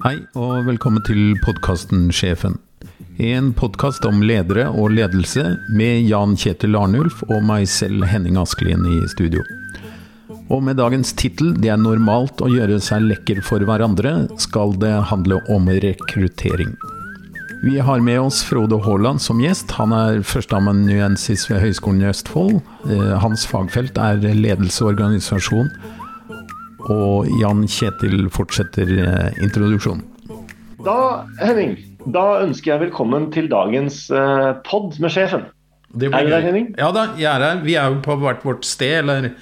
Hei og velkommen til podkasten Sjefen. En podkast om ledere og ledelse med Jan Kjetil Arnulf og meg selv Henning Askelien i studio. Og med dagens tittel 'Det er normalt å gjøre seg lekker for hverandre', skal det handle om rekruttering. Vi har med oss Frode Haaland som gjest. Han er førsteamanuensis ved Høgskolen i Østfold. Eh, hans fagfelt er ledelse og organisasjon. Og Jan Kjetil fortsetter eh, introduksjonen. Da, Henning, da ønsker jeg velkommen til dagens uh, pod med sjefen. Det Er du der, Henning? Ja da, jeg er her. Vi er jo på hvert vårt sted. Eller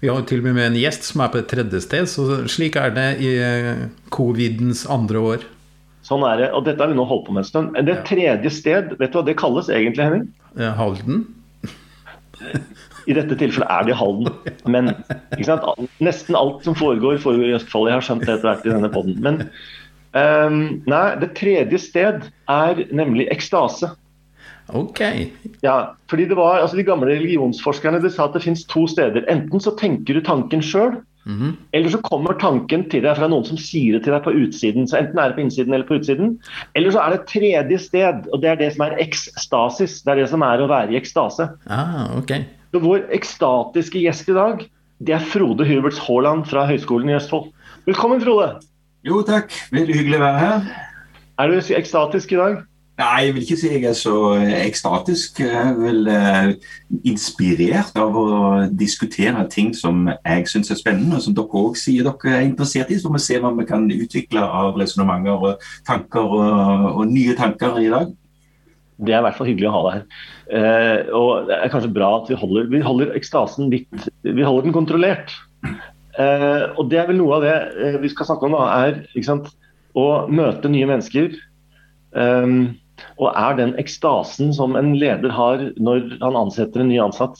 vi har jo til og med med en gjest som er på et tredje sted. Så slik er det i eh, covidens andre år. Sånn er det. Og dette har vi nå holdt på med en stund. Det tredje sted, vet du hva det kalles egentlig, Henning? Eh, Halden. I dette tilfellet er det i Halden. Men nesten alt som foregår, foregår i Østfold. Jeg har skjønt det etter hvert i denne poden. Men um, nei, det tredje sted er nemlig ekstase. Ok. Ja, fordi det var, altså De gamle religionsforskerne de sa at det finnes to steder. Enten så tenker du tanken sjøl, Mhm. eller så kommer tanken til deg fra noen som sier det til deg på utsiden. Så Enten er det på innsiden eller på utsiden. Eller så er det et tredje sted, og det er det som er ekstasis. Det er det som er å være i ekstase. Ah, ok. Så Vår ekstatiske gjest i dag, det er Frode Huberts Haaland fra Høgskolen i Østfold. Velkommen, Frode. Jo takk, veldig hyggelig å være her. Er du ekstatisk i dag? Nei, jeg vil ikke si jeg er så eh, ekstatisk. Jeg er vel eh, inspirert av å diskutere ting som jeg syns er spennende, og som dere òg sier dere er interessert i. Så må vi se hva vi kan utvikle av resonnementer og tanker og, og nye tanker i dag. Det er i hvert fall hyggelig å ha deg her. Eh, og Det er kanskje bra at vi holder, vi holder ekstasen litt Vi holder den kontrollert. Eh, og det er vel noe av det eh, vi skal snakke om, da, er sant, å møte nye mennesker. Eh, og er den ekstasen som en leder har når han ansetter en ny ansatt,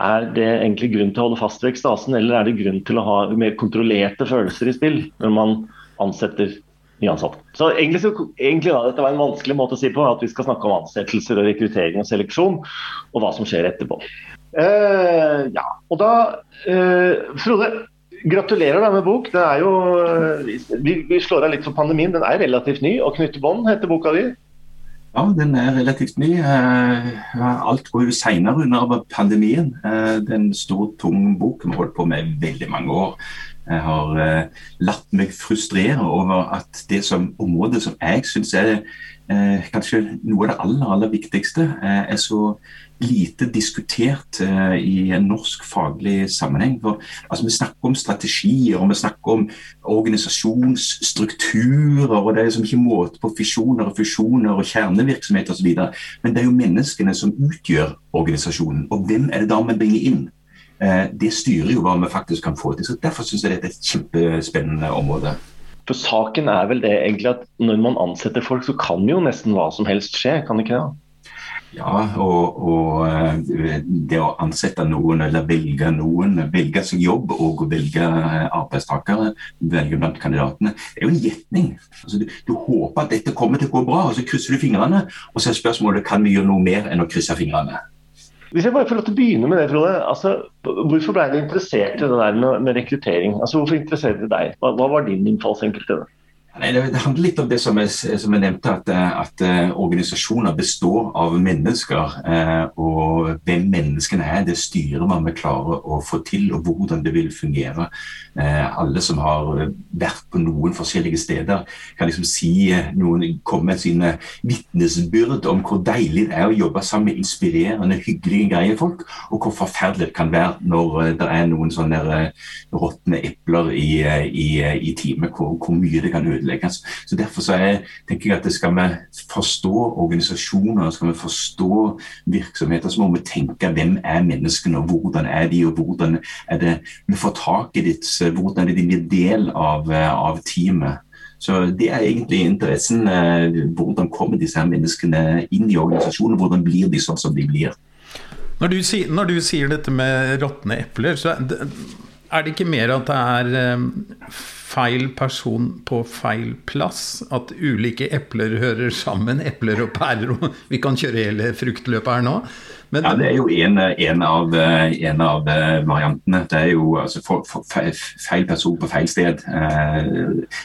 er det egentlig grunn til å holde fast ved ekstasen, eller er det grunn til å ha mer kontrollerte følelser i spill når man ansetter nyansatte? Så egentlig, så, egentlig da, Dette var en vanskelig måte å si på, at vi skal snakke om ansettelser og rekruttering og seleksjon, og hva som skjer etterpå. Uh, ja, og da uh, Frode, gratulerer da med bok. Det er jo, eh, vi, vi slår av litt for pandemien. Den er relativt ny. og 'Knytte bånd' heter boka di. Ja, den er relativt ny. Alt går jo seinere under pandemien. Det er en stor, tung bok vi har holdt på med veldig mange år. Jeg har eh, latt meg frustrere over at det som området som jeg syns er eh, kanskje noe av det aller, aller viktigste, eh, er så lite diskutert eh, i en norsk faglig sammenheng. For, altså, vi snakker om strategier og vi snakker om organisasjonsstrukturer. og Det er liksom ikke måte på fisjoner og fusjoner og kjernevirksomhet osv. Men det er jo menneskene som utgjør organisasjonen. Og hvem er det da vi bringer inn? Eh, det styrer jo hva vi faktisk kan få til. så Derfor syns jeg dette er et kjempespennende område. For saken er vel det egentlig at når man ansetter folk, så kan jo nesten hva som helst skje, kan det ikke det? Ja, og, og eh, det å ansette noen eller velge noen, velge seg jobb og velge arbeidstakere, velge blant kandidatene, det er jo en gjetning. Altså, du, du håper at dette kommer til å gå bra, og så krysser du fingrene. Og så er spørsmålet kan vi gjøre noe mer enn å krysse fingrene. Hvis jeg bare får lov til å begynne med det, Frode. Altså, hvorfor ble du interessert i det der med, med rekruttering? Altså, hvorfor interesserte det deg? Hva, hva var din innfallsvinkel til det? Nei, det, handler litt om det som jeg, som jeg nevnte, at, at uh, organisasjoner består av mennesker. Uh, og hvem menneskene er, det styrer man vi klarer å få til, og hvordan det vil fungere. Uh, alle som har vært på noen forskjellige steder, kan liksom si noen komme med sine vitnesbyrd om hvor deilig det er å jobbe sammen med inspirerende, hyggelige, greie folk, og hvor forferdelig det kan være når det er noen sånne råtne epler i, i, i teamet, hvor, hvor mye det kan ødelegges. Så Derfor så er, tenker jeg at skal vi forstå organisasjoner, skal vi forstå virksomheter, så må vi tenke hvem er menneskene, og hvordan er de, og hvordan er det vi får tak i ditt, hvordan er det de blir del av, av teamet. Så Det er egentlig interessen. Hvordan kommer disse her menneskene inn i organisasjonen? Hvordan blir de sånn som de blir? Når du, sier, når du sier dette med råtne epler, så er det ikke mer at det er feil person på feil plass. At ulike epler hører sammen. Epler og pærer. Vi kan kjøre hele fruktløpet her nå. Men, ja, Det er jo en, en, av, en av, variantene. Det er jo altså, for, for, feil person på feil sted. Eh,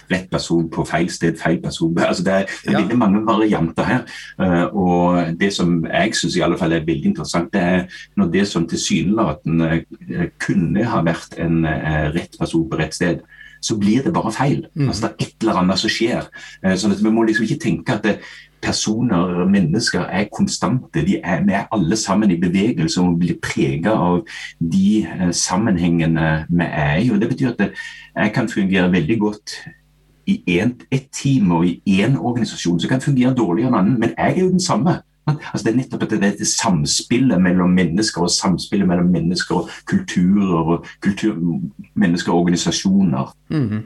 rett person på feil sted, feil person altså, Det er, det er ja. veldig mange varianter her. Eh, og Det som jeg syns er veldig interessant, det er når det som tilsynelatende kunne ha vært en eh, rett person på rett sted så blir det bare feil. Mm. Altså Det er et eller annet som skjer. Eh, sånn at Vi må liksom ikke tenke at det, personer, mennesker, er konstante. De er, vi er alle sammen i bevegelse og blir preget av de eh, sammenhengene vi er i. og Det betyr at det, jeg kan fungere veldig godt i ett team og i én organisasjon, så kan fungere dårligere enn annen, men jeg er jo den samme. Altså det er nettopp at det samspillet mellom mennesker og samspillet mellom mennesker og kulturer og kultur, mennesker og organisasjoner. Mm -hmm.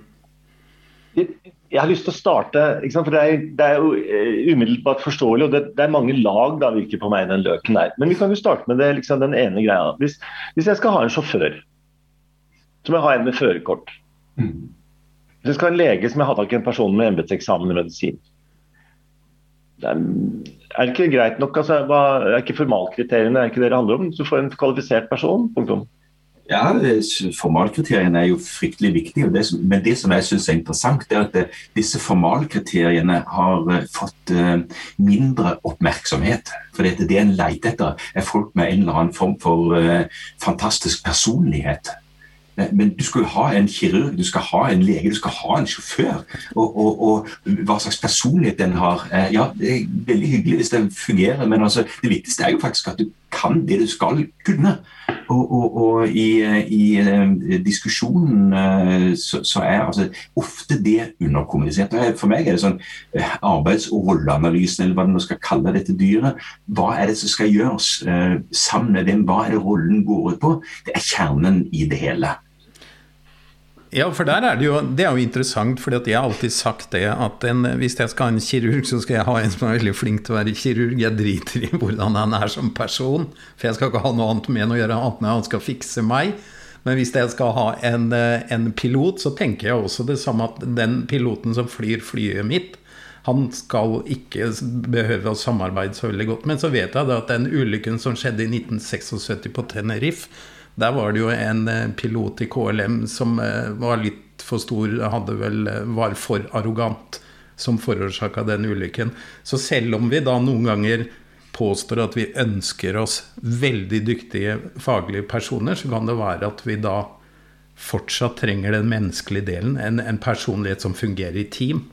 Jeg har lyst til å starte, for det er, det er, jo eh, umiddelbart forståelig, og det, det, er mange lag da virker på meg den løken der. Men vi kan jo starte med det, liksom, den ene greia. Hvis, hvis, jeg skal ha en sjåfør, så må jeg ha en med førerkort. Mm. Hvis jeg skal ha en lege, så må jeg ha tak i en person med embetseksamen i medisin. Det er er det ikke greit nok? Altså, hva, er ikke formalkriteriene er ikke det det handler om? Du får en kvalifisert person. punktum. Ja, Formalkriteriene er jo fryktelig viktige. Det som, men det som jeg syns er interessant, er at det, eh, disse formalkriteriene har uh, fått uh, mindre oppmerksomhet. For det, det en leter etter, er folk med en eller annen form for uh, fantastisk personlighet. Eh, men du skal jo ha en kirurg, du skal ha en lege, du skal ha en sjåfør. Og, og, og hva slags personlighet den har. Eh, ja, det er veldig hyggelig hvis den fungerer, men altså, det viktigste er jo faktisk at du kan det du skal kunne. Og, og i, i, eh, diskusjonen så, så, er altså ofte det underkommunisert. For meg er det sånn arbeids- og rolleanalysen, eller hva du skal kalle dette dyret. Hva er det som skal gjøres? Sammen med dem, Hva er det rollen går ut på? Det er kjernen i det hele. Ja, for der er det jo Det er jo interessant, for jeg har alltid sagt det at en, hvis jeg skal ha en kirurg, så skal jeg ha en som er veldig flink til å være kirurg. Jeg driter i hvordan han er som person, for jeg skal ikke ha noe annet med enn å gjøre annet enn han skal fikse meg. Men hvis jeg skal ha en, en pilot, så tenker jeg også det samme at den piloten som flyr flyet mitt, han skal ikke behøve å samarbeide så veldig godt. Men så vet jeg at den ulykken som skjedde i 1976 på Tenerife der var det jo en eh, pilot i KLM som eh, var litt for stor, hadde vel, eh, var for arrogant, som forårsaka den ulykken. Så selv om vi da noen ganger påstår at vi ønsker oss veldig dyktige faglige personer, så kan det være at vi da fortsatt trenger den menneskelige delen. En, en personlighet som fungerer i team.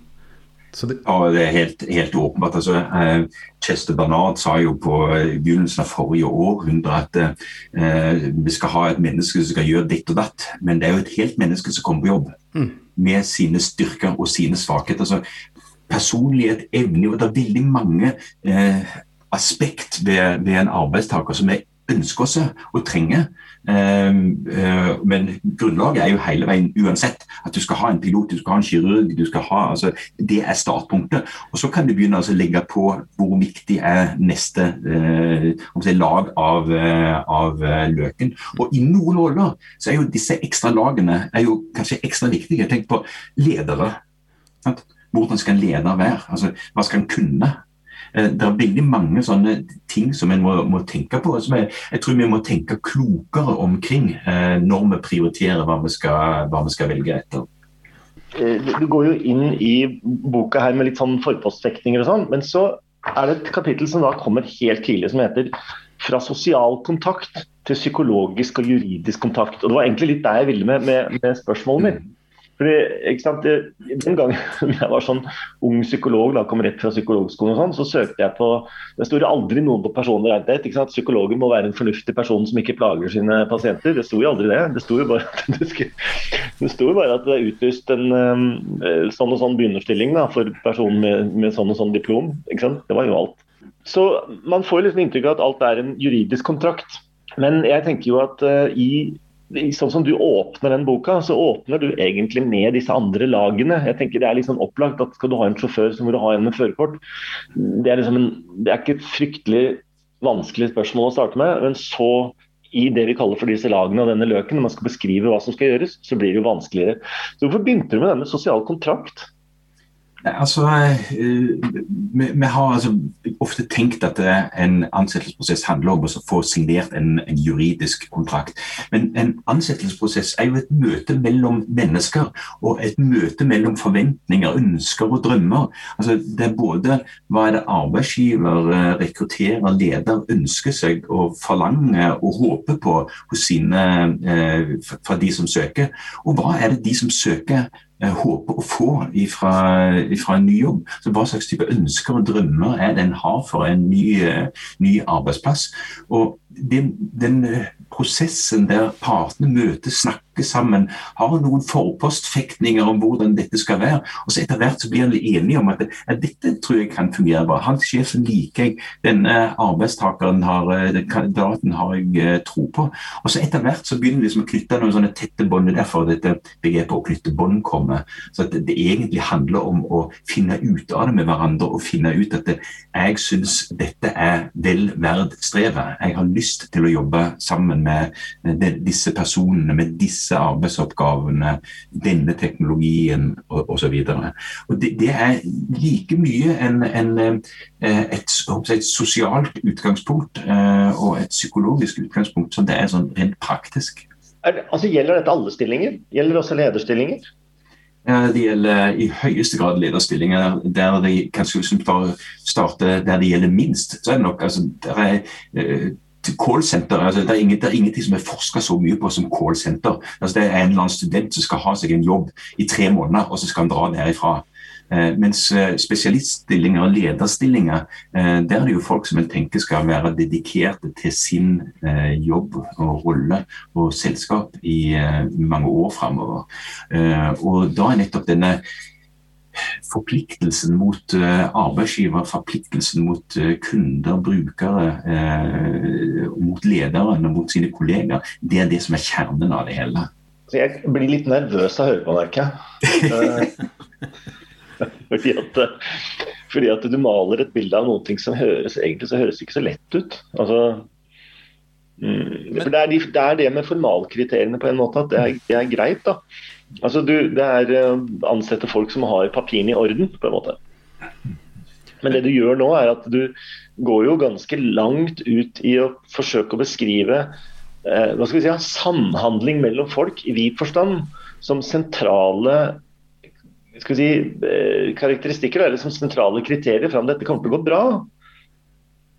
Det... Ja, det er helt, helt åpenbart. Altså, eh, Chester Bernard sa jo på eh, begynnelsen av forrige århundre at eh, vi skal ha et menneske som skal gjøre ditt og datt. Men det er jo et helt menneske som kommer på jobb mm. med sine styrker og sine svakheter. Altså, personlighet, evne Det er veldig mange eh, aspekt ved, ved en arbeidstaker som vi ønsker oss og trenger. Ehm, eh, men grunnlaget er jo hele veien uansett at du skal ha en pilot, du skal ha en kirurg. du skal ha, altså, Det er startpunktet. Og Så kan du begynne å legge på hvor viktig er neste eh, lag av, eh, av, løken. Og I noen roller så er jo disse ekstra lagene er jo kanskje ekstra viktige. Tenk på ledere. Hvordan skal en leder være? Altså, hva skal en kunne? Eh, det er veldig mange sånne ting som en må, må tenke på. som jeg, jeg, tror vi må tenke klokere omkring eh, når vi prioriterer hva vi skal, hva vi skal velge etter. Eh, du går jo inn i boka her med litt sånn forpostfektninger og sånn, men så er det et kapittel som da kommer helt tidlig som heter 'Fra sosial kontakt til psykologisk og juridisk kontakt'. Og Det var egentlig litt der jeg ville med, med, med spørsmålet mitt. Fordi, ikke sant, Den gangen jeg var sånn ung psykolog, da, kom rett fra psykologskolen, og sånn, så søkte jeg på Det sto aldri noen på personlig rettighet. ikke sant, Psykologen må være en fornuftig person som ikke plager sine pasienter. Det sto jo aldri det. Det sto jo bare at det, skulle, bare at det er utlyst en um, sånn og sånn begynnerstilling da, for personen med, med sånn og sånn diplom. ikke sant, Det var jo alt. Så man får liksom inntrykk av at alt er en juridisk kontrakt. Men jeg tenker jo at uh, i sånn som du åpner den boka, så åpner du egentlig med disse andre lagene. Jeg tenker Det er sånn opplagt at skal du ha en sjåfør, så må du ha en med førerkort. Det, liksom det, er ikke et fryktelig vanskelig spørsmål å starte med, men så i det vi kaller for disse lagene og denne løken, når man skal beskrive hva som skal gjøres, så blir det jo vanskeligere. Så Hvorfor begynte du med denne sosial kontrakt? Altså, eh, vi, vi, har altså ofte tenkt at en ansettelsesprosess handler om å få signert en, en, juridisk kontrakt. Men en ansettelsesprosess er jo et møte mellom mennesker, og et møte mellom forventninger, ønsker og drømmer. Altså, det er både hva er det arbeidsgiver, eh, rekrutterer, leder ønsker seg og forlanger og håper på sine, eh, fra de som søker, og hva er det de som søker Eh, håper å få fra en ny jobb. Så Hva slags type ønsker og drømmer er det en har for en ny, eh, ny arbeidsplass. Og den, den, eh, prosessen der partene møtes, snakker sammen, har noen forpostfektninger om hvordan dette skal være. Og så etter hvert så blir en enige om at, at dette tror jeg kan fungere bra. Han sjefen liker jeg, denne arbeidstakeren har, den kandidaten har jeg tro på. Og så etter hvert så begynner vi liksom å knytte noen sånne tette bånd. Derfor dette begrepet å knytte bånd kommer. Så at det, egentlig handler om å finne ut av det med hverandre og finne ut at det, jeg syns dette er vel verdt strevet. Jeg har lyst lyst til å jobbe sammen med disse personene, med disse arbeidsoppgavene, denne teknologien osv. Det, det er like mye en, en, eh, et, et, sosialt utgangspunkt eh, og et psykologisk utgangspunkt som det er sånn rent praktisk. Er, altså, gjelder dette alle stillinger? Gjelder det også lederstillinger? Det gjelder i høyeste grad lederstillinger der de kanskje starte der det gjelder minst. så er det nok, altså, der er eh, callsenter, altså det, er det er ingenting som er forska så mye på som callsenter. Altså det er en eller annen student som skal ha seg en jobb i tre måneder, og så skal han dra derifra. Eh, mens eh, spesialiststillinger og lederstillinger, eh, der er det jo folk som en tenker skal være dedikerte til sin eh, jobb og rolle og selskap i eh, mange år framover. Eh, og da er nettopp denne forpliktelsen mot uh, arbeidsgiver, forpliktelsen mot uh, kunder, brukere, uh, mot lederen og mot sine kollegaer, det er det som er kjernen av det hele. Jeg blir litt nervøs av å høre på, merker fordi, at, fordi at du maler et bilde av noe som høres egentlig så høres ikke så lett ut. Altså, mm, for det er, de, det er, det med formalkriteriene på en måte at det er, det er greit. da. Altså, du, det er uh, ansette folk som har papirene i orden, på en måte. Men det du gjør nå, er at du går jo ganske langt ut i å forsøke å beskrive eh, hva skal vi si, samhandling mellom folk i vid forstand som sentrale skal vi si, uh, karakteristikker eller som sentrale kriterier for om dette kommer til å gå bra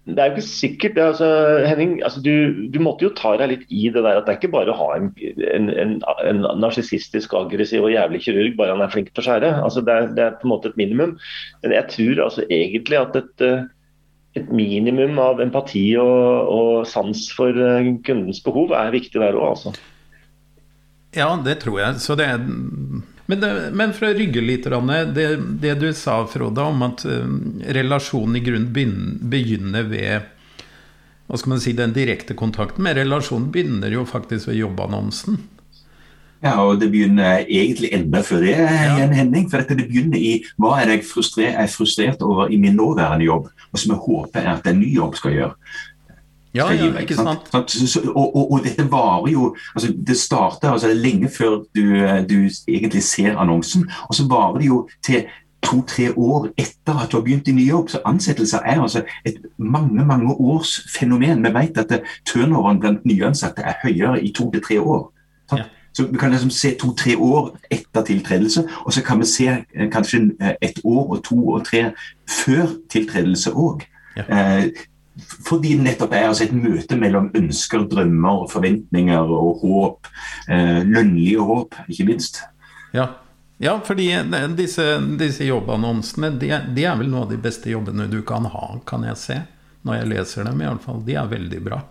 det er jo ikke sikkert. Altså, Henning, altså, du, du, måtte jo ta deg litt i det der at det er ikke bare å ha en, en, en, en narsissistisk, aggressiv og jævlig kirurg, bare han er flink til å skjære. Altså, det, er, det er på en måte et minimum. Men jeg tror altså egentlig at et, et minimum av empati og, og, sans for eh, kundens behov er viktig der òg, altså. Ja, det tror jeg. Så det er men, det, men, for å rygge litt, det, det, du sa, Frode, om at uh, relasjonen i grunnen begynner ved hva skal man si, den direkte kontakten med relasjonen begynner jo faktisk ved jobbannonsen. Ja, og det begynner egentlig enda før det, igjen, Henning. For det begynner i hva er jeg frustrert, er frustrert over i min nåværende jobb, og som jeg håper at en ny jobb skal gjøre. Ja, ja, ikke sant? sant? Og, og, og, dette varer jo altså Det starter altså, lenge før du, du, egentlig ser annonsen, og så varer det jo til to-tre år etter at du har begynt i ny jobb. Så ansettelser er altså et mange mange års fenomen. Vi vet at turnoveren blant nyansatte er høyere i to til tre år. Ja. Så Vi kan liksom se to-tre år etter tiltredelse, og så kan vi se eh, kanskje eh, et år og to og tre før tiltredelse òg. Ja. Eh, fordi det nettopp er altså et møte mellom ønsker, drømmer, forventninger og håp. Eh, lønnlige håp, ikke minst. Ja, ja fordi disse, disse jobbannonsene de, de, er vel noe av de beste jobbene du kan ha, kan jeg se. Når jeg leser dem, i alle fall. De er veldig bra.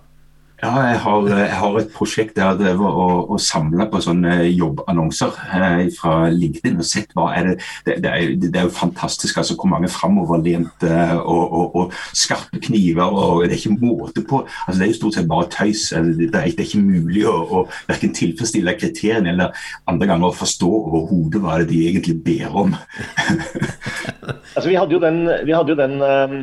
Ja, jeg har, jeg har, et prosjekt der det var å, å samle på sånne jobbannonser eh, fra LinkedIn og sett hva er det Det, det, er, det er, jo fantastisk altså hvor mange framoverlente og, og, og, skarpe kniver. og Det er ikke måte på. altså Det er jo stort sett bare tøys. Det er, er ikke mulig å, å verken tilfredsstille kriteriene eller andre ganger å forstå overhodet hva det de egentlig ber om. altså Vi hadde jo den, vi hadde jo den um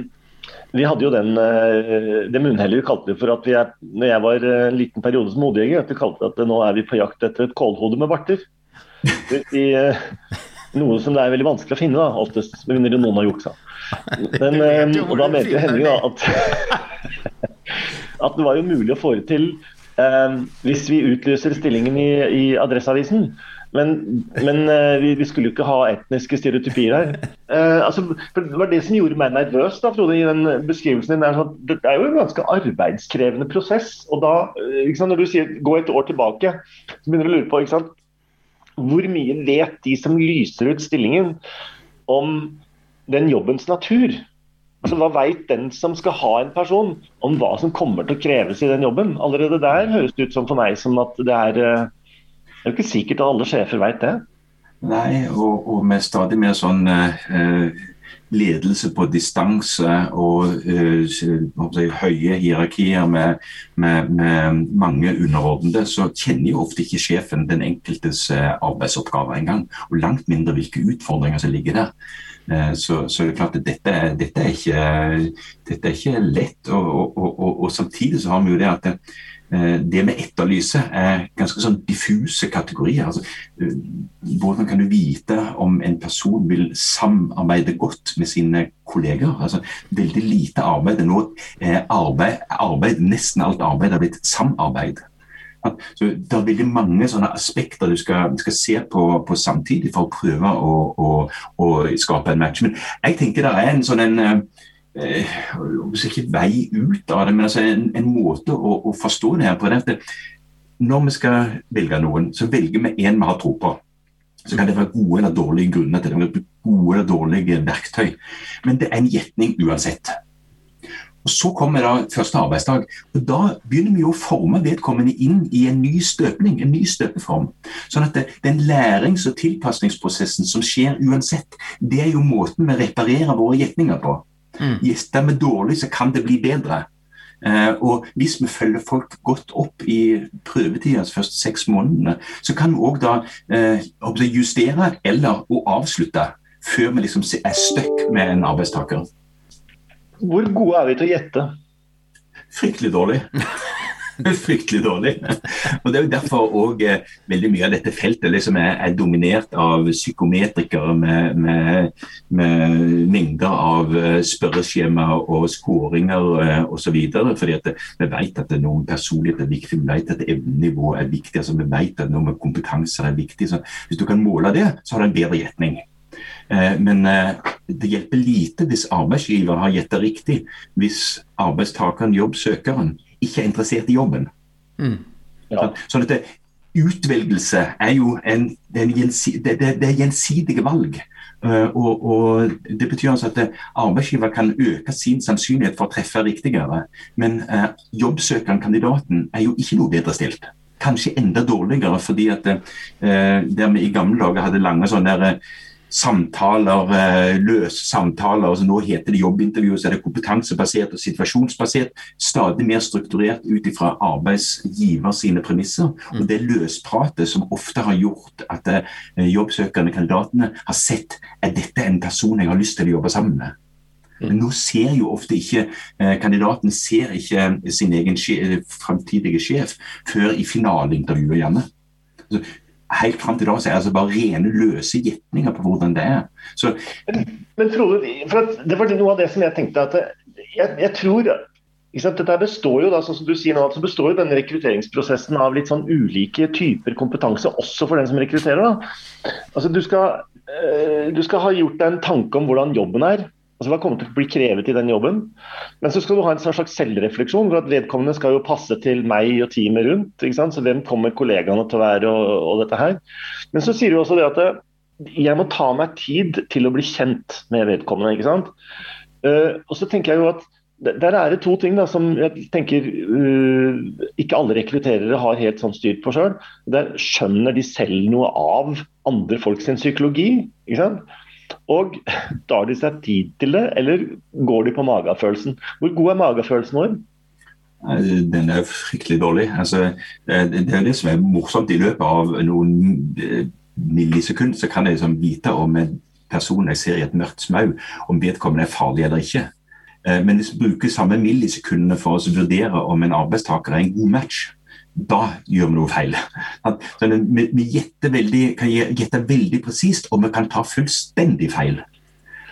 vi hadde jo den, eh, det munnhellet vi kalte det for at vi er, når jeg var eh, en liten periode som hodejeger, at vi kalte det at nå er vi på jakt etter et kålhode med barter. I, eh, noe som det er veldig vanskelig å finne, da, oftest, med mindre noen har juksa. Men, og da mente Henning da at, at det var jo mulig å få det til eh, hvis vi utlyser stillingen i, i Adresseavisen. Men, men uh, vi, vi, skulle jo ikke ha etniske stereotypier her. Uh, altså, det var det som gjorde meg nervøs da, Frode, i den beskrivelsen din. Er sånn, det er jo en ganske arbeidskrevende prosess. og da, uh, sant, Når du sier gå et år tilbake, så begynner du å lure på sant, hvor mye vet de som lyser ut stillingen om den jobbens natur? Altså, Hva veit den som skal ha en person, om hva som kommer til å kreves i den jobben? Allerede der høres det ut som for meg som at det er det er jo ikke sikkert at alle sjefer vet det. Nei, og, og med stadig mer sånn eh, ledelse på distanse og eh, høye hierarkier med, med, med, mange underordnede, så kjenner jo ofte ikke sjefen den enkeltes uh, arbeidsoppgaver engang. Og langt mindre hvilke utfordringer som ligger der. Uh, så, så det er klart at dette, dette, er, ikke, dette er ikke lett. Og, og, og, samtidig så har vi jo det at det, Eh, det vi etterlyser, er ganske sånn diffuse kategorier. Altså, eh, hvordan kan du vite om en person vil samarbeide godt med sine kolleger? Altså, veldig lite arbeid. Nå er arbeid, arbeid, nesten alt arbeid har blitt samarbeid. Så Det er veldig mange sånne aspekter du skal, skal se på, på, samtidig for å prøve å, å, å, skape en match. Men jeg tenker det er en sånn en eh, eh, ikke vei ut av det, men altså en, en måte å, å, forstå det her på. det Når vi skal velge noen, så velger vi en vi har tro på. Så kan det være gode eller dårlige grunner til det. Gode eller dårlige verktøy. Men det er en gjetning uansett. Og Så kommer da første arbeidsdag. og Da begynner vi å forme vedkommende inn i en ny støpning, en ny støpeform. Sånn at det, Den lærings- og tilpasningsprosessen som skjer uansett, det er jo måten vi reparerer våre gjetninger på. Mm. Gjester vi dårlig, så kan det bli bedre. Uh, og Hvis vi følger folk godt opp i prøvetida, altså første seks månedene, så kan vi òg da uh, justere eller å avslutte før vi liksom er stuck med en arbeidstaker. Hvor gode er vi til å gjette? Fryktelig dårlig. fryktelig dårlig. Og Det er jo derfor òg eh, veldig mye av dette feltet liksom er, er, dominert av psykometrikere med, med, med, mengder av spørreskjema spørreskjemaer og skåringer eh, osv. Fordi at vi vet at noen personlighet er viktig, vi vet at evnenivå er viktig, altså vi vet at noe med kompetanse er viktig. Så hvis du kan måle det, så har du en bedre gjetning. Eh, men det hjelper lite hvis arbeidsgiver har gjetta riktig, hvis arbeidstakeren, jobbsøkeren, ikke er interessert i jobben. Mm. Ja. Så, så dette Utvelgelse er jo en, det, er gjensidige, det, det, er gjensidige valg. Uh, og, og, Det betyr altså at arbeidsgiver kan øke sin sannsynlighet for å treffe riktigere. Men uh, jobbsøkeren, kandidaten, er jo ikke noe bedre stilt. Kanskje enda dårligere, fordi at uh, der vi i gamle dager hadde lange sånne der, samtaler, løs løse samtaler. altså Nå heter det jobbintervju, så er det kompetansebasert og situasjonsbasert. Stadig mer strukturert ut ifra arbeidsgiver sine premisser. Og mm. det løspratet som ofte har gjort at eh, jobbsøkerne, kandidatene, har sett er dette en person jeg har lyst til å jobbe sammen med. Mm. Men nå ser jo ofte ikke eh, kandidaten ser ikke sin egen framtidige sjef før i finaleintervjuet, gjerne. Helt fram til da så er det altså bare rene, løse gjetninger på hvordan det er. Så, men, men Frode, det var noe av det som jeg tenkte at jeg, jeg tror dette består jo da, sånn som du sier nå, så består jo denne rekrutteringsprosessen av litt sånn ulike typer kompetanse, også for den som rekrutterer. da. Altså, du skal, øh, du skal ha gjort deg en tanke om hvordan jobben er. Altså Hva kommer til å bli krevet i den jobben? Men så skal du ha en slags selvrefleksjon. for at Vedkommende skal jo passe til meg og teamet rundt. ikke sant? Så hvem kommer kollegaene til å være og, og dette her. Men så sier du også det at eh, jeg må ta meg tid til å bli kjent med vedkommende. ikke sant? Uh, og så tenker jeg jo at der er det to ting da, som jeg tenker uh, ikke alle rekrutterere har helt sånn styrt på sjøl. Skjønner de selv noe av andre folks psykologi. ikke sant? Og tar de seg tid til det, eller går de på magefølelsen? Hvor god er magefølelsen vår? Den er fryktelig dårlig. Altså, det er det som er morsomt. I løpet av noen eh, millisekunder så kan jeg liksom vite om en person jeg ser i et mørkt smau, om vedkommende er farlig eller ikke. Men hvis vi bruker samme millisekundene for å vurdere om en arbeidstaker er en god match, da gjør vi noe feil. Sånn, vi, vi gjetter veldig, veldig presist, og vi kan ta fullstendig feil.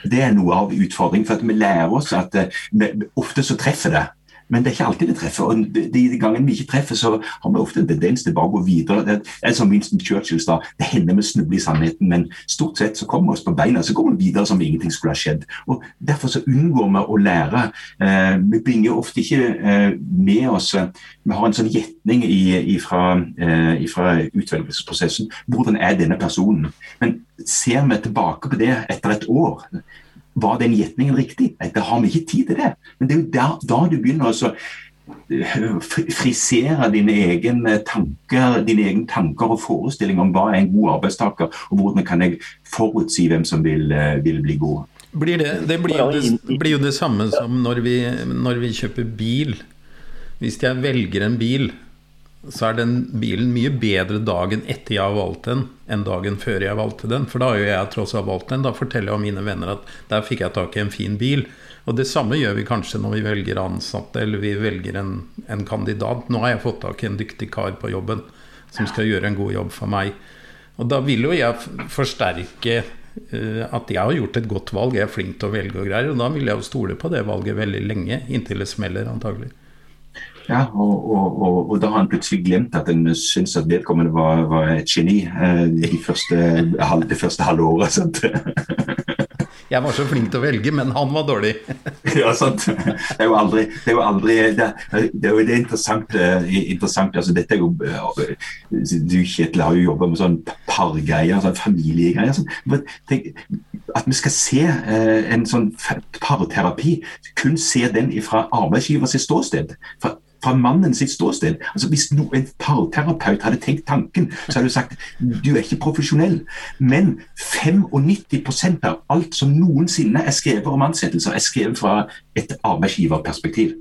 Det er noe av utfordringen. for Vi lærer oss at vi, ofte så treffer det. Men det er ikke alltid det treffer. og De gangene vi ikke treffer, så har vi ofte en tendens til bare å gå videre. Det er som Winston Churchill sa, det hender vi snubler i sannheten, men stort sett så kommer vi oss på beina så går vi videre som ingenting skulle ha skjedd. Og Derfor så unngår vi å lære. Eh, vi bringer ofte ikke eh, med oss eh, Vi har en sånn gjetning fra utvelgelsesprosessen. Hvordan er denne personen? Men ser vi tilbake på det etter et år, var den gjetningen riktig? Nei, da har vi ikke tid til det. Men det er jo da, da du begynner å eh, frisere dine egne tanker, dine egne tanker og forestillinger om hva er en god arbeidstaker, og hvordan kan jeg forutsi hvem som vil, eh, vil bli god. Blir det, det, blir det, blir jo det samme som når vi, når vi kjøper bil. Hvis jeg velger en bil så er den bilen mye bedre dagen etter jeg har valgt den, enn dagen før jeg valgte den. For da har jo jeg tross alt valgt den. Da forteller jeg mine venner at der fikk jeg tak i en fin bil. Og det samme gjør vi kanskje når vi velger ansatte, eller vi velger en, en kandidat. Nå har jeg fått tak i en dyktig kar på jobben som skal gjøre en god jobb for meg. Og da vil jo jeg forsterke uh, at jeg har gjort et godt valg, jeg er flink til å velge og greier. Og da vil jeg jo stole på det valget veldig lenge, inntil det smeller antagelig. Ja, og, og, og, og, da har han plutselig glemt at en syns at vedkommende var, var et geni eh, de første, det første halve året. Sant? Jeg var så flink til å velge, men han var dårlig. ja, sant. Det er jo aldri Det er jo, aldri, det, det er jo det interessant, interessant altså Dette er jo Du, Kjetil, har jo jobba med sånn pargreier, sånn familiegreier. Sånn. At vi skal se eh, en sånn parterapi, kun se den fra arbeidsgivers ståsted. For fra mannen sitt ståsted. Altså Hvis en parterapeut hadde tenkt tanken, så hadde du sagt du er ikke profesjonell. Men 95% av alt som noensinne er skrevet om ansettelser, er skrevet fra et arbeidsgiverperspektiv.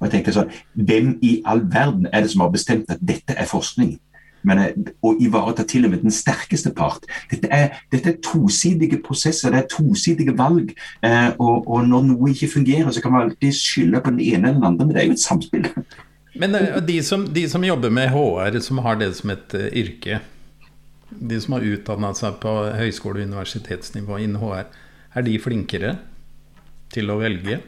Og jeg tenkte sånn, Hvem i all verden er det som har bestemt at dette er forskning? Men å ivareta til og med den sterkeste part. Dette er, dette er tosidige prosesser, det er tosidige valg. Eh, og, og, når noe ikke fungerer, så kan man alltid skylde på den ene eller den andre, men det er jo et samspill. Men eh, de som, de som jobber med HR, som har det som et uh, yrke, de som har utdanna seg på høyskole- og universitetsnivå innen HR, er de flinkere til å velge?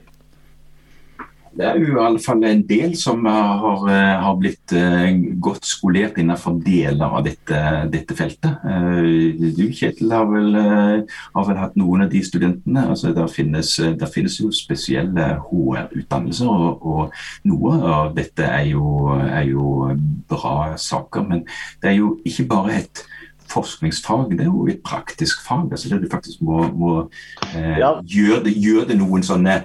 Det er jo i alle fall en del som har, eh, har blitt uh, godt skolert innenfor deler av dette, dette feltet. Uh, du Kjetil har vel, har vel, hatt noen av de studentene. altså Der finnes, der finnes jo spesielle HR-utdannelser, og, og, noe av dette er jo, er jo bra saker. Men det er jo ikke bare et forskningsfag, det er jo et praktisk fag. altså det du faktisk må, må eh, ja. gjøre, det, gjør det noen sånne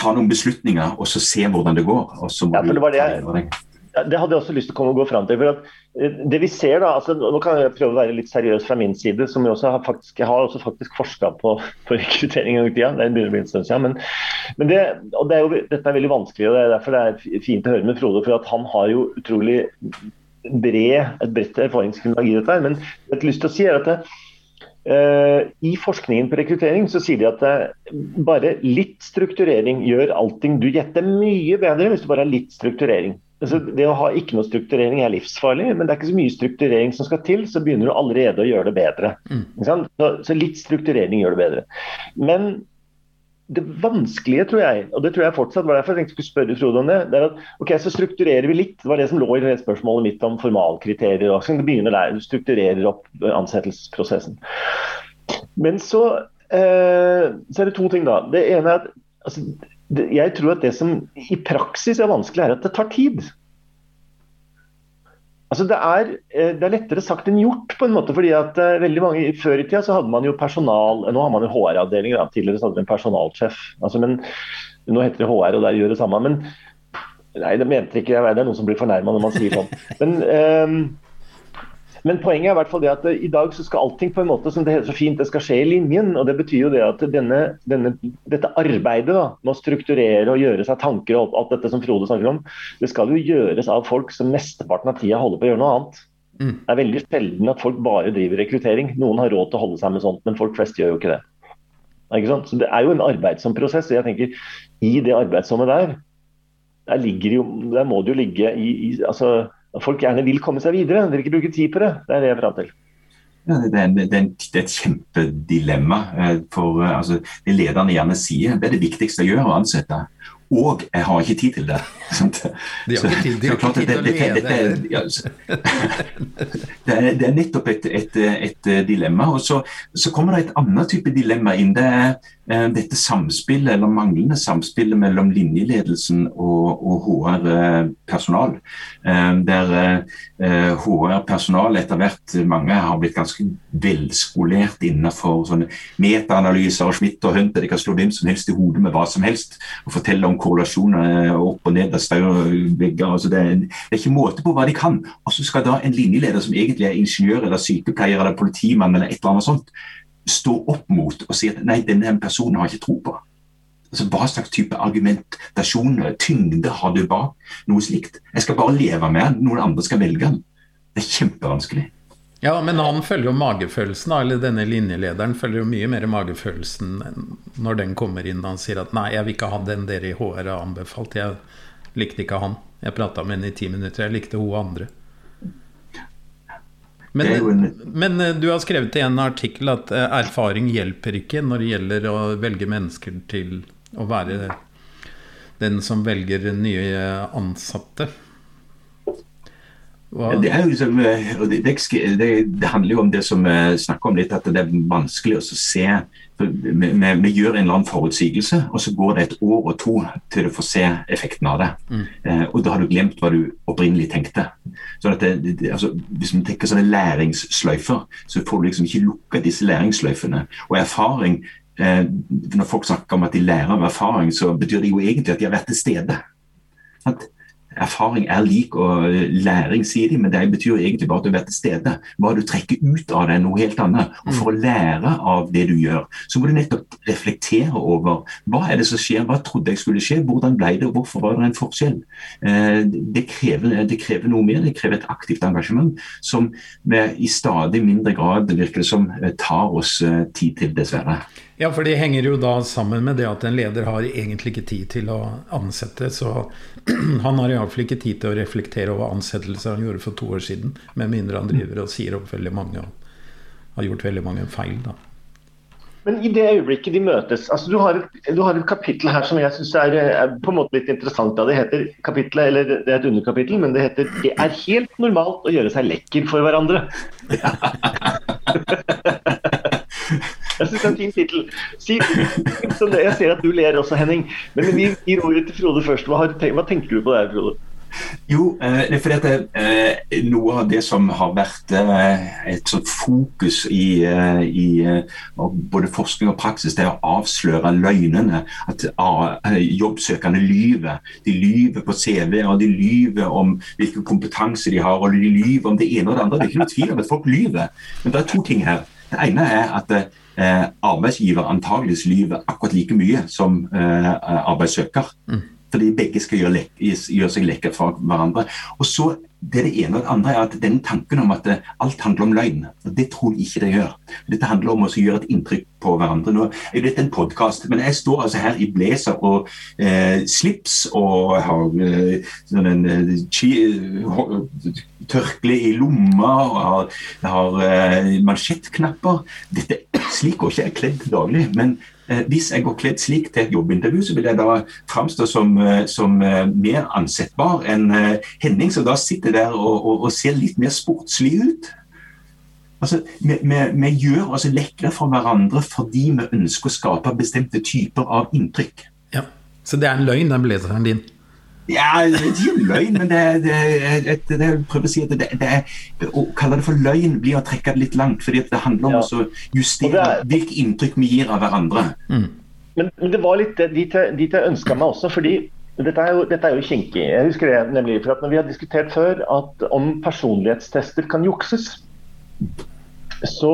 ta noen beslutninger og så se hvordan det går. og så må ja, det, det, det, hadde jeg også lyst til å komme og gå fram til. for at eh, det vi ser da, altså, Nå kan jeg prøve å være litt seriøs fra min side, som jeg, også har faktisk, jeg har også faktisk forska på, på rekruttering en tida. Det begynner å bli en stund siden. Men, men det, og det er jo, dette er veldig vanskelig, og det er derfor det er fint å høre med Frode. For at han har jo utrolig bred, et bredt erfaringsgrunnlag i dette. Men jeg har lyst til å si er at det, I forskningen på rekruttering så sier de at uh, bare litt strukturering gjør allting du gjetter mye bedre hvis du bare har litt strukturering. Altså, det å ha ikke noe strukturering er livsfarlig, men det er ikke så mye strukturering som skal til, så begynner du allerede å gjøre det bedre. Mm. Så, så, litt strukturering gjør det bedre. Men det vanskelige, tror jeg, og det tror jeg fortsatt var derfor jeg tenkte skulle spørre Frode om det, det er at ok, så strukturerer vi litt. Det var det som lå i det spørsmålet mitt om formalkriterier. og så det begynner der, Du strukturerer opp ansettelsesprosessen. Men så, eh, så er det to ting, da. Det ene er at altså, det, jeg tror at det som i praksis er vanskelig, er at det tar tid. Altså det, er, eh, det, er, lettere sagt enn gjort, på en måte, fordi at uh, veldig mange Før i tida så hadde man jo personal Nå har man jo HR-avdeling, tidligere så hadde en personalsjef. Altså, men Nå heter det HR, og der gjør det samme. Men nei, det mente ikke jeg. Det er noen som blir fornærma når man sier sånn. Men um, men poenget er i hvert fall det at i dag så skal allting på en måte som det heter så fint, det skal skje i linjen. og Det betyr jo det at denne, denne, dette arbeidet da, med å strukturere og gjøre seg tanker og alt dette som Frode snakker om, det skal jo gjøres av folk som mesteparten av tida holder på å gjøre noe annet. Mm. Det er veldig sjelden at folk bare driver rekruttering. Noen har råd til å holde seg med sånt, men folk flest gjør jo ikke det. Så Det er jo en arbeidsom prosess. og jeg tenker I det arbeidsomme der, der, jo, der må det jo ligge i, i altså, Folk gjerne vil komme seg videre. Dere ikke bruke tid på det. Det er det jeg er til. Ja, det, er, det, det, er, et kjempedilemma. Eh, for eh, altså, Det lederne gjerne sier, det er det viktigste å gjøre, å ansette. Og jeg har ikke tid til det. De har ikke tid, de har ikke tid til å lede. Det er, det nettopp et, et, et dilemma. Og så, så, kommer det et annet type dilemma inn. Det er eh, dette samspillet, eller manglende samspillet mellom linjeledelsen og, og HR-personal. Eh, der eh, HR-personal etter hvert, mange har blitt ganske velskolert innenfor sånne metaanalyser og Schmidt og Hunter. De kan slå hvem som helst i hodet med hva som helst og fortelle om korrelasjoner opp og ned vegger. Altså det, er, det, er, ikke måte på hva de kan. Og så skal da en linjeleder som egentlig er ingeniør eller sykepleier eller politimann eller et eller annet sånt, stå opp mot og si at nei, denne personen har ikke tro på. Altså, Hva slags type argumentasjon, tyngde har du bak noe slikt? Jeg skal bare leve med den, noen andre skal velge den. Det er kjempevanskelig. Ja, men han følger jo magefølelsen, eller denne linjelederen følger jo mye mer magefølelsen når den kommer inn. Han sier at 'nei, jeg vil ikke ha den dere i HR har anbefalt'. Jeg likte ikke han. Jeg prata med henne i ti minutter. Jeg likte hun andre. Men, men, eh, du har skrevet i en artikkel at eh, erfaring hjelper ikke når det gjelder å velge mennesker til å være den som velger nye ansatte. Det, liksom, eh, det, det, det, handler jo om det som vi snakker om litt, at det er vanskelig å se vi, vi, vi, gjør en eller annen forutsigelse, og så går det et år og to til du får se effekten av det. Mm. Eh, og da har du glemt hva du opprinnelig tenkte. Sånn at altså, Hvis man tenker sånne læringssløyfer, så får du liksom ikke lukka disse læringssløyfene. Og erfaring eh, Når folk snakker om at de lærer av erfaring, så betyr det jo egentlig at de har vært til stede. At erfaring er lik og læring, sier de, men det betyr egentlig bare at du vært til stede. Hva du trekker ut av det, er noe helt annet. Og For å lære av det du gjør, så må du nettopp reflektere over hva er det som skjer, hva trodde jeg skulle skje, hvordan ble det, og hvorfor var det en forskjell. Eh, det krever, det krever noe mer, det krever et aktivt engasjement som i stadig mindre grad virker som eh, tar oss eh, tid til, dessverre. Ja, for det henger jo da sammen med det at en leder har egentlig ikke tid til å ansette. Så han har iallfall ikke tid til å reflektere over ansettelser han gjorde for to år siden. Med mindre han driver og sier opp veldig mange og har gjort veldig mange feil, da. Men i det øyeblikket de møtes altså Du har et, du har et kapittel her som jeg syns er, er, på en måte litt interessant. Da. Det heter kapitlet, eller det er et underkapittel, men det heter 'Det er helt normalt å gjøre seg lekker for hverandre'. Jeg syns det er en fin tittel. Si, jeg ser at du ler også, Henning. Men vi gir ordet til Frode først. Hva, har, hva tenker du på der, Frode? Jo, eh, det er fordi at eh, noe av det som har vært eh, et sånt fokus i, i både forskning og praksis, det er å avsløre løgnene. At jobbsøkerne lyver. De lyver på CV-er, de lyver om hvilken kompetanse de har, og de lyver om det ene og det andre. Det er ikke noe tvil om at folk lyver. Men det er to ting her. Det ene er at eh, arbeidsgiver antageligvis lyver akkurat like mye som eh, arbeidssøker. Mm. Fordi begge skal gjøre, gjøre seg lekre for hverandre. Og så det er det ene og det andre er at den tanken om at eh, alt handler om løgn, og det tror jeg ikke det gjør. Dette handler om å gjøre et inntrykk på hverandre. Nå er dette en podkast, men jeg står altså her i blazer og eh, slips og har eh, sånn en eh, tørkle i lomma og har, har eh, mansjettknapper. Dette Slik går ikke jeg kledd daglig. men Eh, hvis jeg går kledd slik til et jobbintervju, så vil jeg da framstå som, eh, som eh, mer ansettbar enn Henning, som da sitter der og, og, og ser litt mer sportslig ut. Altså, vi, vi, vi, gjør oss lekre for hverandre fordi vi ønsker å skape bestemte typer av inntrykk. Ja, Så det er en løgn, den blazeren din? Ja, det er ikke løgn, men det, det, det, det prøver å si at det, det, å kalle det for løgn blir å trekke det litt langt. fordi det handler om ja. å justere hvilke inntrykk vi gir av hverandre. Mm. Men, men, det var litt dit jeg, dit jeg ønska meg også. fordi dette er jo, dette er jo kinkig. Jeg husker det nemlig, for at når Vi har diskutert før at om personlighetstester kan jukses. Så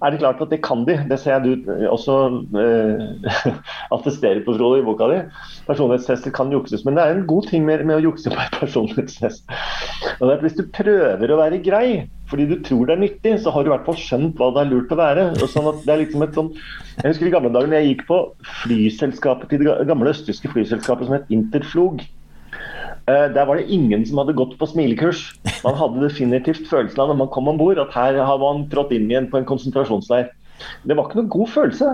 er det klart at det kan de. Det ser jeg du også eh, attesterer på Frode, i boka di. Personlighetstester kan jukses, men det er en god ting med, med å jukse på en personlighetstest. Og det er at Hvis du prøver å være grei fordi du tror det er nyttig, så har du i hvert fall skjønt hva det er lurt å være. Og Sånn at det er liksom et sånn, jeg husker i gamle dager jeg gikk på flyselskapet til det gamle østtyske flyselskapet som het Interflog. Eh, der var det ingen som hadde gått på smilekurs. Man hadde definitivt følelsen av når man kom om bord, at her har man trådt inn igjen på en konsentrasjonsleir. Det var ikke noen god følelse.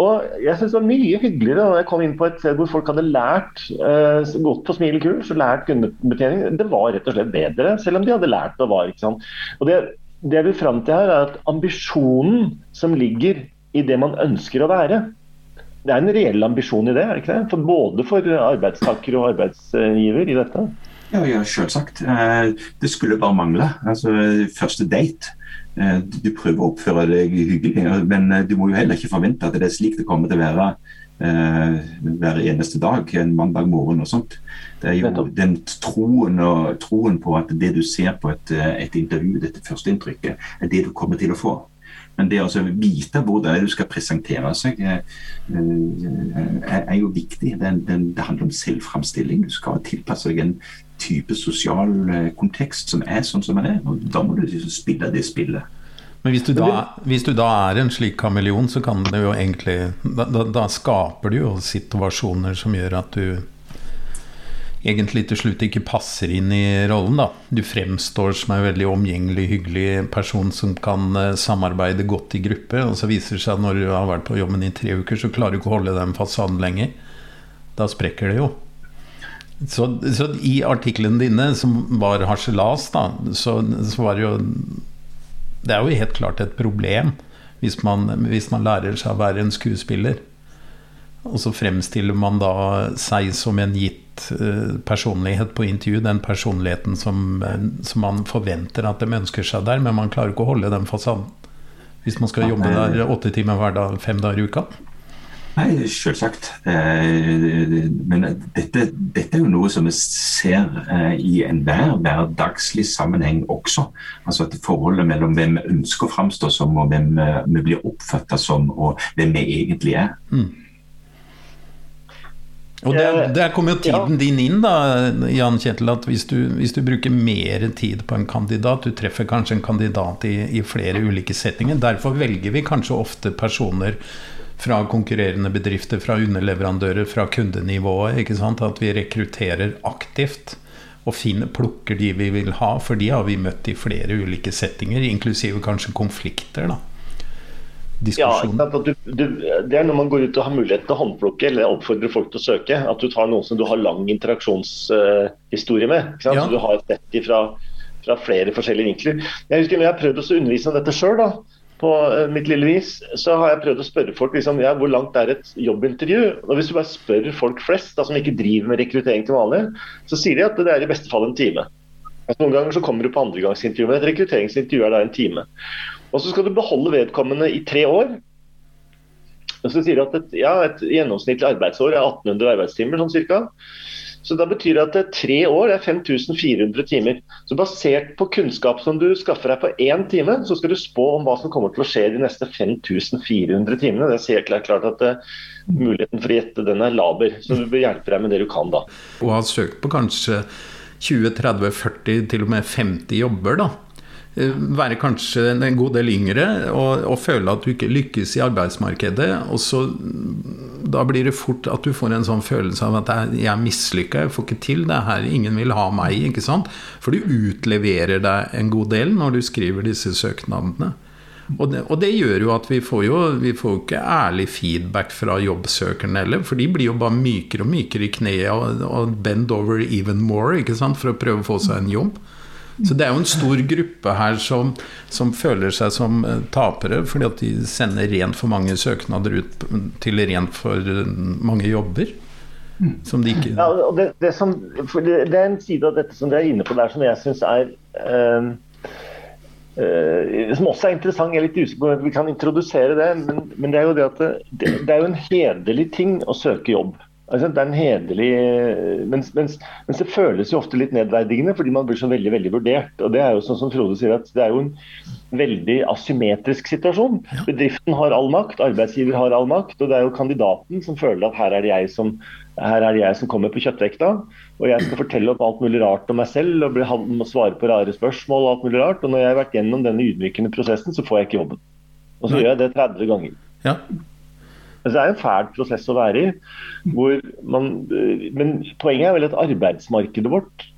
Og jeg synes det var mye hyggeligere da jeg kom inn på et sted hvor folk hadde lært uh, gått på smilekurs og lært kundebetjening. Det var rett og slett bedre, selv om de hadde lært det var. ikke sant? Og det, det jeg vil fram til her, er at ambisjonen som ligger i det man ønsker å være, det er en reell ambisjon i det, er det ikke det? For både for arbeidstaker og arbeidsgiver i dette? Ja, ja selvsagt. Eh, det skulle bare mangle. Altså, første date. Eh, du prøver å oppføre deg hyggelig, men eh, du må jo heller ikke forvente at det er slik det kommer til å være hver eneste dag, en mandag morgen og sånt. Det er jo den troen, og, troen på at det du ser på et, et intervju, dette førsteinntrykket, er det du kommer til å få. Men det å vite hvor det er du skal presentere seg, er, er jo viktig. Det, det, det handler om selvframstilling. Du skal tilpasse deg en type sosial eh, kontekst som er sånn som den er. og Da må du liksom spille det spillet. Men hvis du, da, hvis du da er en slik kameleon, så kan det jo egentlig da, da, skaper du jo situasjoner som gjør at du egentlig til slutt ikke passer inn i rollen. da. Du fremstår som en veldig omgjengelig, hyggelig person som kan uh, samarbeide godt i gruppe, og så viser det seg at når du har vært på jobben i tre uker, så klarer du ikke å holde den fasaden lenger. Da sprekker det jo. Så, så i artiklene dine, som var harselas, da, så, så, var det jo Det er jo helt klart et problem hvis man, hvis man lærer seg å være en skuespiller. Og så fremstiller man da seg som en gitt Eh, personlighet på intervju, den personligheten som, eh, som, man forventer at de ønsker seg der, men man klarer ikke å holde den fasaden. Hvis man skal jobbe der åtte timer hver dag, fem dager i uka. Nei, selvsagt. Eh, men dette, dette, er jo noe som vi ser i enhver hverdagslig sammenheng også. Altså at Forholdet mellom hvem vi ønsker å framstå som, og hvem vi blir oppfatta som, og hvem vi egentlig er. Mm. Og der, eh, der kommer jo tiden ja. din inn, da, Jan Kjetil. At hvis du, hvis du, bruker mer tid på en kandidat, du treffer kanskje en kandidat i, i, flere ulike settinger. Derfor velger vi kanskje ofte personer fra konkurrerende bedrifter, fra underleverandører, fra kundenivået. ikke sant? At vi rekrutterer aktivt og finner, plukker de vi vil ha. For de har vi møtt i flere ulike settinger, inklusive kanskje konflikter. da diskusjon? Ja, du, du, det er når man går ut og har mulighet til å håndplukke eller oppfordre folk til å søke. At du tar noen som du har lang interaksjonshistorie uh, med. Ja. Så du har sett fra, fra flere forskjellige vinkler. Jeg husker når jeg har prøvd å undervise om dette sjøl, på uh, mitt lille vis, så har jeg prøvd å spørre folk liksom, ja, hvor langt er et jobbintervju. Og Hvis du bare spør folk flest da, som ikke driver med rekruttering til vanlig, så sier de at det er i beste fall en time. Altså, noen ganger så kommer du på andregangsintervju, men et rekrutteringsintervju er da en time. Og så skal du beholde vedkommende i tre år. Og så sier du at et, ja, et gjennomsnittlig arbeidsår er 1800 arbeidstimer, sånn cirka. Så da betyr det at det er tre år det er 5400 timer. Så basert på kunnskap som du skaffer deg på én time, så skal du spå om hva som kommer til å skje de neste 5400 timene. Det sier helt klart at uh, muligheten for å gjette den er laber. Så du bør hjelpe deg med det du kan da. Og har søkt på kanskje 20-30-40, til og med 50 jobber, da. Eh, være kanskje en god del yngre og, og, føle at du ikke lykkes i arbeidsmarkedet. Og så Da blir det fort at du får en sånn følelse av at jeg er mislykka, jeg får ikke til det her, ingen vil ha meg. ikke sant? For du utleverer deg en god del når du skriver disse søknadene. Og det, og det, gjør jo at vi får jo vi får ikke ærlig feedback fra jobbsøkerne heller, for de blir jo bare mykere og mykere i kneet og, og bend over even more ikke sant, for å prøve å få seg en jobb. Så det er jo en stor gruppe her som, som føler seg som eh, tapere, fordi at de sender rent for mange søknader ut til rent for eh, mange jobber. Som de ikke ja, det, det, som, det, er en side av dette som dere er inne på der som jeg syns er øh, øh, Som også er interessant. Jeg er litt usikker på om vi kan introdusere det, men, men det er jo det at det, det, er jo en hederlig ting å søke jobb. Altså, det er en hederlig mens, mens, mens, det føles jo ofte litt nedverdigende, fordi man blir så veldig veldig vurdert. og Det er jo sånn som Frode sier, at det er jo en veldig asymmetrisk situasjon. Bedriften har all makt, arbeidsgiver har all makt, og det er jo kandidaten som føler at her er det jeg som, her er det jeg som kommer på kjøttvekta, og jeg skal fortelle om alt mulig rart om meg selv og bli, svare på rare spørsmål og alt mulig rart. Og når jeg har vært gjennom denne ydmykende prosessen, så får jeg ikke jobben. Og så gjør jeg det 30 ganger. Ja. Altså, det er en fæl prosess å være i. Man, men poenget er vel at arbeidsmarkedet vårt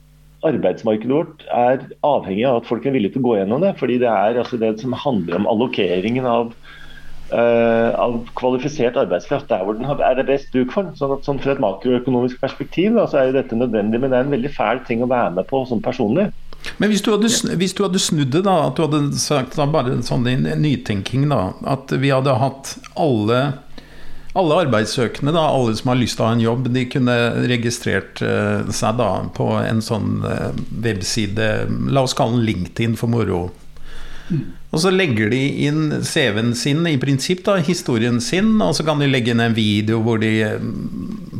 arbeidsmarkedet vårt er avhengig av at folk er villige til å gå gjennom det. fordi det er altså det som handler om allokeringen av, uh, av kvalifisert arbeidskraft der hvor den er det best bruk for. Sånn at, sånn fra et makroøkonomisk perspektiv da, så er jo dette nødvendig, men det er en veldig fæl ting å være med på sånn personlig. Men hvis du, hadde, hvis du hadde, snudd det, da, at du hadde sagt da, bare sånn i nytenking, da, at vi hadde hatt alle alle arbeidssøkende, da, alle som har lyst til å ha en jobb, de kunne registrert uh, seg da på en sånn uh, webside, la oss kalle den LinkedIn for moro. Mm. Og så legger de inn CV-en sin, i prinsipp da, historien sin, og så kan de legge inn en video hvor de eh,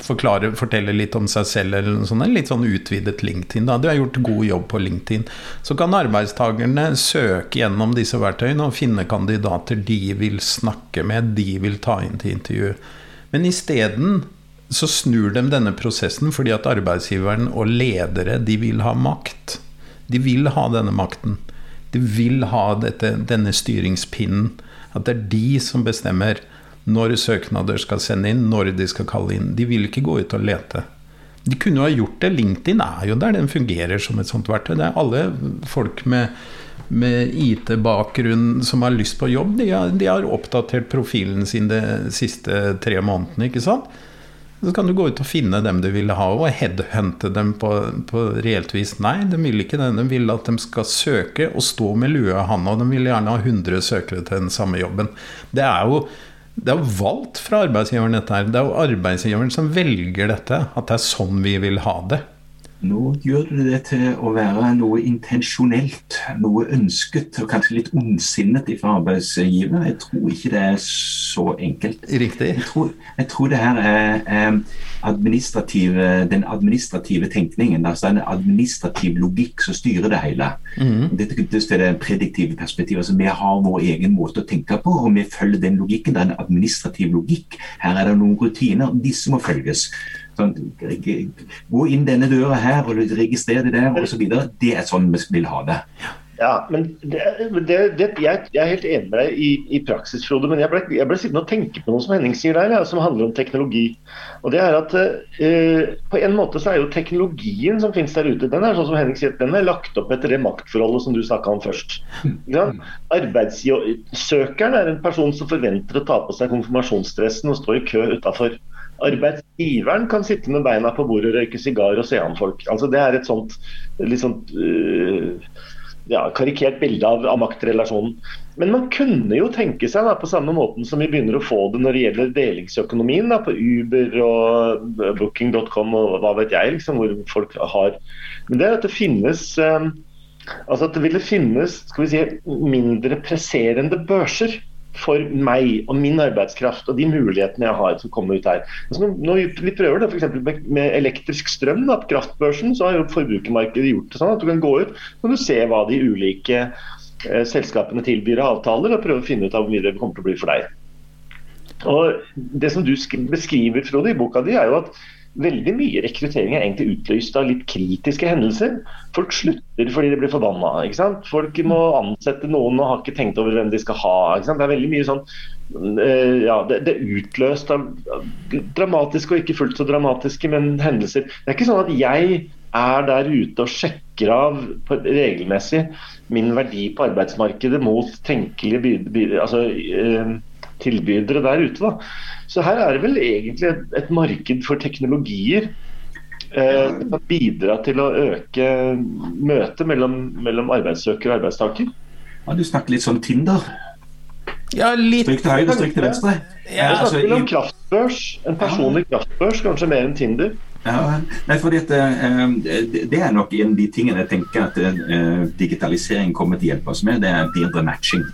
forklarer, forteller litt om seg selv, eller noe sånt. Litt sånn utvidet LinkedIn. Da. Du har gjort god jobb på LinkedIn. Så kan arbeidstakerne søke gjennom disse verktøyene og finne kandidater de vil snakke med, de vil ta inn til intervju. Men isteden så snur de denne prosessen fordi at arbeidsgiveren og ledere, de vil ha makt. De vil ha denne makten. De vil ha dette, denne styringspinnen. At det er de som bestemmer når søknader skal sende inn, når de skal kalle inn. De vil ikke gå ut og lete. De kunne jo ha gjort det. LinkedIn er jo der, den fungerer som et sånt verktøy. Det er alle folk med, med IT-bakgrunn som har lyst på jobb, de har, de har oppdatert profilen sin de siste tre månedene. ikke sant? Så kan du gå ut og finne dem du vil ha, og headhunte dem på, på reelt vis. Nei, de vil ikke det. De vil at de skal søke og stå med lua i handa. De vil gjerne ha 100 søkere til den samme jobben. Det er jo det er valgt fra arbeidsgiveren, dette her. Det er jo arbeidsgiveren som velger dette. At det er sånn vi vil ha det. Nå gjør du det til å være noe intensjonelt, noe ønsket og kanskje litt ondsinnet fra arbeidsgiver. Jeg tror ikke det er så enkelt. Riktig. Jeg tror, jeg tror det her er administrative, den administrative tenkningen. altså En administrativ logikk som styrer det hele. Mm. Dette er det prediktive perspektivet. altså Vi har vår egen måte å tenke på, og vi følger den logikken. Det er en administrativ logikk. Her er det noen rutiner. Disse må følges. Sånn, gå inn denne døra her og registrer det der osv. Det er sånn vi vil ha det. Ja, men det, det, det, jeg, jeg, er helt enig med deg i, i praksis, Frode. Men jeg ble, jeg ble, sittende og tenke på noe som Henning sier der, ja, som handler om teknologi. Og det er at eh, På en måte så er jo teknologien som finnes der ute, den er sånn som Henning sier, den er lagt opp etter det maktforholdet som du snakka om først. Ja? Arbeidssøkeren er en person som forventer å ta på seg konfirmasjonsdressen og stå i kø utafor arbeidsgiveren kan sitte med beina på bordet og røyke sigar og se an folk. Altså, det er et sånt sånt uh, ja, karikert bilde av, av, maktrelasjonen. Men man kunne jo tenke seg, da, på samme måten som vi begynner å få det når det gjelder delingsøkonomien, da, på Uber og booking.com og hva vet jeg, liksom, hvor folk har Men det er at det finnes um, Altså at det ville finnes skal vi si, mindre presserende børser for meg og min arbeidskraft og de mulighetene jeg har som kommer ut her. Altså når vi prøver det f.eks. Med elektrisk strøm, da, på kraftbørsen, så har jo forbrukermarkedet gjort det sånn at du kan gå ut og se hva de ulike eh, selskapene tilbyr av avtaler, og prøve å finne ut av hvor mye det kommer til å bli for deg. Og Det som du beskriver Frode, i boka di, er jo at veldig mye rekruttering er egentlig utløst av litt kritiske hendelser. Folk slutter fordi de blir forbanna. Folk må ansette noen og har ikke tenkt over hvem de skal ha. Ikke sant? Det er veldig mye sånn uh, ja, det, det, er utløst av dramatiske og ikke fullt så dramatiske, men hendelser. Det er ikke sånn at jeg er der ute og sjekker av regelmessig min verdi på arbeidsmarkedet mot tenkelige altså, uh, tilbydere der ute. Da. Så her er det vel egentlig et, et marked for teknologier eh, som bidra til å øke møtet mellom, mellom arbeidssøker og arbeidstaker. Ja, du snakker litt sånn Tinder. Ja, litt. Stryk til høyre, stryk til venstre. Ja, altså, snakker om kraftbørs. En personlig ja. kraftbørs, kanskje mer enn Tinder. Ja, nei, fordi at, uh, Det er nok en av de tingene jeg tenker at uh, digitalisering kommer til å hjelpe oss med. Det er bedre matching.